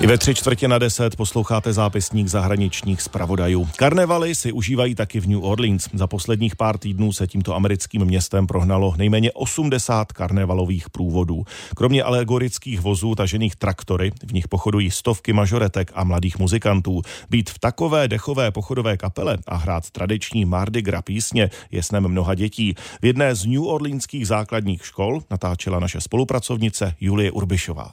I ve tři čtvrtě na deset posloucháte zápisník zahraničních zpravodajů. Karnevaly si užívají taky v New Orleans. Za posledních pár týdnů se tímto americkým městem prohnalo nejméně 80 karnevalových průvodů. Kromě alegorických vozů tažených traktory, v nich pochodují stovky mažoretek a mladých muzikantů. Být v takové dechové pochodové kapele a hrát tradiční Mardi Gras písně je snem mnoha dětí. V jedné z New Orleanských základních škol natáčela naše spolupracovnice Julie Urbišová.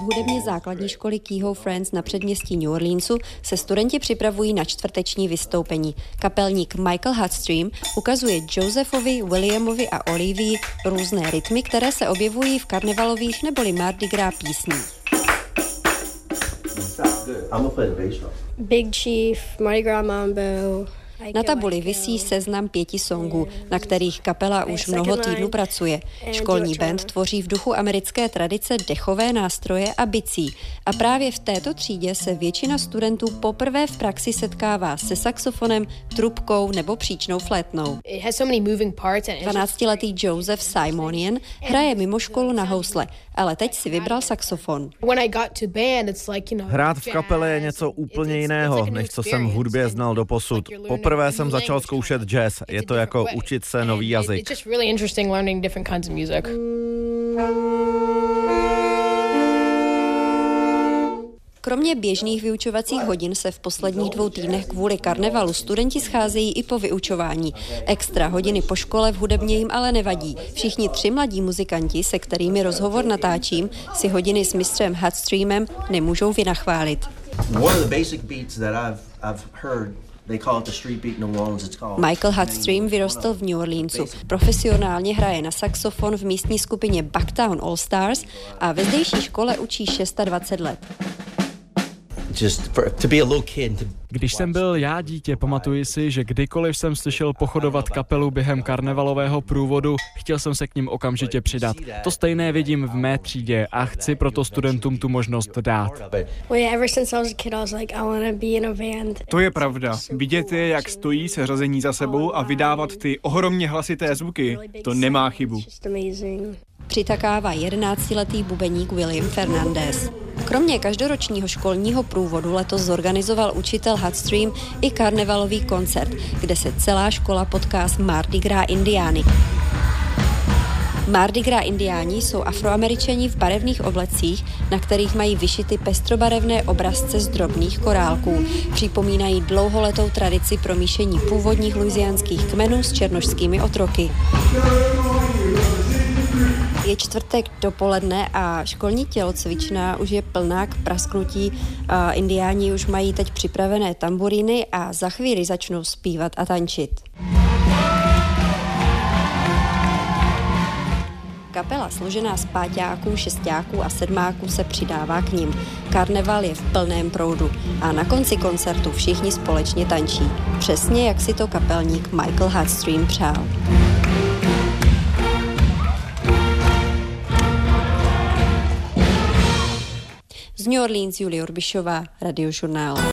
V hudebně základní školy Keyhoe Friends na předměstí New Orleansu se studenti připravují na čtvrteční vystoupení. Kapelník Michael Hudstream ukazuje Josephovi, Williamovi a Olivii různé rytmy, které se objevují v karnevalových neboli Mardi Gras písních. Big Chief, Mardi Gras Mambo, Na tabuli visí seznam pěti songů, na kterých kapela už mnoho týdnů pracuje. Školní band tvoří v duchu americké tradice dechové nástroje a bicí. A právě v této třídě se většina studentů poprvé v praxi setkává se saxofonem, trubkou nebo příčnou flétnou. 12-letý Joseph Simonian hraje mimo školu na housle, ale teď si vybral saxofon. Hrát v kapele je něco úplně jiného, než co jsem v hudbě znal do posud. Poprvé jsem začal zkoušet jazz. Je to jako učit se nový jazyk. Kromě běžných vyučovacích hodin se v posledních dvou týdnech kvůli karnevalu studenti scházejí i po vyučování. Extra hodiny po škole v hudebně jim ale nevadí. Všichni tři mladí muzikanti, se kterými rozhovor natáčím, si hodiny s mistrem Hudstreamem nemůžou vynachválit. Michael Hudstream vyrostl v New Orleansu. Profesionálně hraje na saxofon v místní skupině Bucktown All Stars a ve zdejší škole učí 26 let. Když jsem byl já dítě, pamatuji si, že kdykoliv jsem slyšel pochodovat kapelu během karnevalového průvodu, chtěl jsem se k ním okamžitě přidat. To stejné vidím v mé třídě a chci proto studentům tu možnost dát. To je pravda. Vidět je, jak stojí se řazení za sebou a vydávat ty ohromně hlasité zvuky, to nemá chybu. Přitakává 11-letý bubeník William Fernandez. Kromě každoročního školního průvodu letos zorganizoval učitel Hudstream i karnevalový koncert, kde se celá škola potká s Mardi Gras Indiány. Mardi Gras indiáni jsou afroameričani v barevných oblecích, na kterých mají vyšity pestrobarevné obrazce z drobných korálků. Připomínají dlouholetou tradici promíšení původních luizianských kmenů s černožskými otroky. Je čtvrtek dopoledne a školní tělocvična už je plná k prasknutí. Indiáni už mají teď připravené tamburíny a za chvíli začnou zpívat a tančit. Kapela složená z páťáků, šestáků a sedmáků se přidává k ním. Karneval je v plném proudu a na konci koncertu všichni společně tančí. Přesně jak si to kapelník Michael Hudstream přál. New Orleans Julie Urbišová, Radiožurnál.